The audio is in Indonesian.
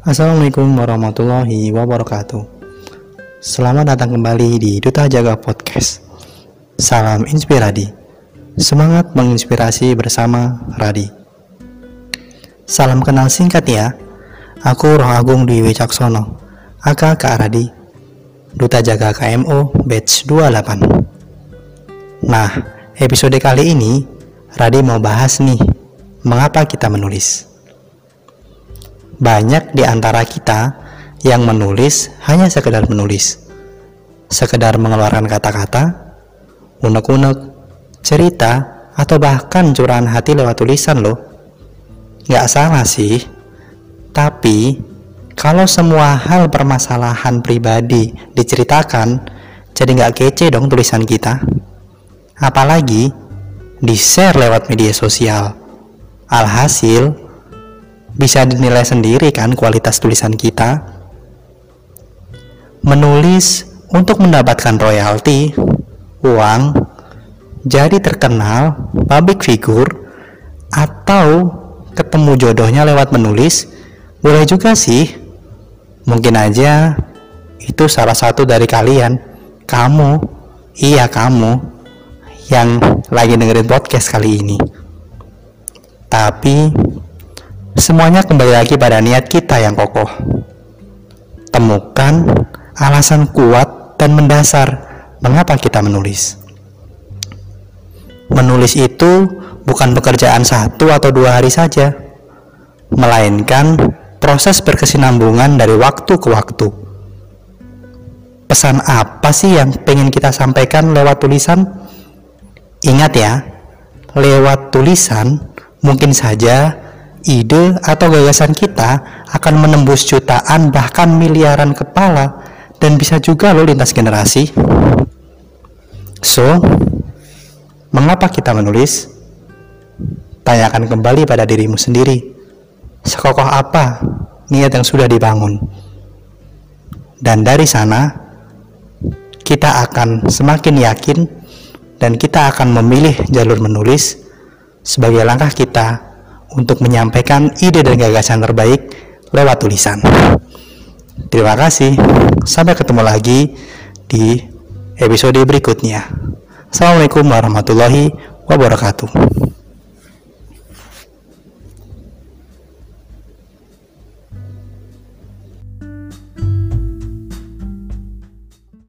Assalamualaikum warahmatullahi wabarakatuh. Selamat datang kembali di Duta Jaga Podcast. Salam inspirasi. Semangat menginspirasi bersama Radi. Salam kenal singkat ya. Aku Roh Agung Dwi Wicaksono, aka Kak Radi, Duta Jaga KMO Batch 28. Nah, episode kali ini Radi mau bahas nih, mengapa kita menulis. Banyak di antara kita yang menulis hanya sekedar menulis. Sekedar mengeluarkan kata-kata, unek-unek, cerita, atau bahkan curahan hati lewat tulisan loh. Gak salah sih, tapi kalau semua hal permasalahan pribadi diceritakan, jadi gak kece dong tulisan kita. Apalagi di-share lewat media sosial. Alhasil, bisa dinilai sendiri kan kualitas tulisan kita. Menulis untuk mendapatkan royalti, uang, jadi terkenal, public figure, atau ketemu jodohnya lewat menulis, boleh juga sih. Mungkin aja itu salah satu dari kalian, kamu, iya kamu, yang lagi dengerin podcast kali ini. Tapi Semuanya kembali lagi pada niat kita yang kokoh. Temukan alasan kuat dan mendasar mengapa kita menulis. Menulis itu bukan pekerjaan satu atau dua hari saja, melainkan proses berkesinambungan dari waktu ke waktu. Pesan apa sih yang pengen kita sampaikan lewat tulisan? Ingat ya, lewat tulisan mungkin saja ide atau gagasan kita akan menembus jutaan bahkan miliaran kepala dan bisa juga loh lintas generasi. So, mengapa kita menulis? Tanyakan kembali pada dirimu sendiri. Sekokoh apa niat yang sudah dibangun? Dan dari sana, kita akan semakin yakin dan kita akan memilih jalur menulis sebagai langkah kita untuk menyampaikan ide dan gagasan terbaik lewat tulisan. Terima kasih. Sampai ketemu lagi di episode berikutnya. Assalamualaikum warahmatullahi wabarakatuh.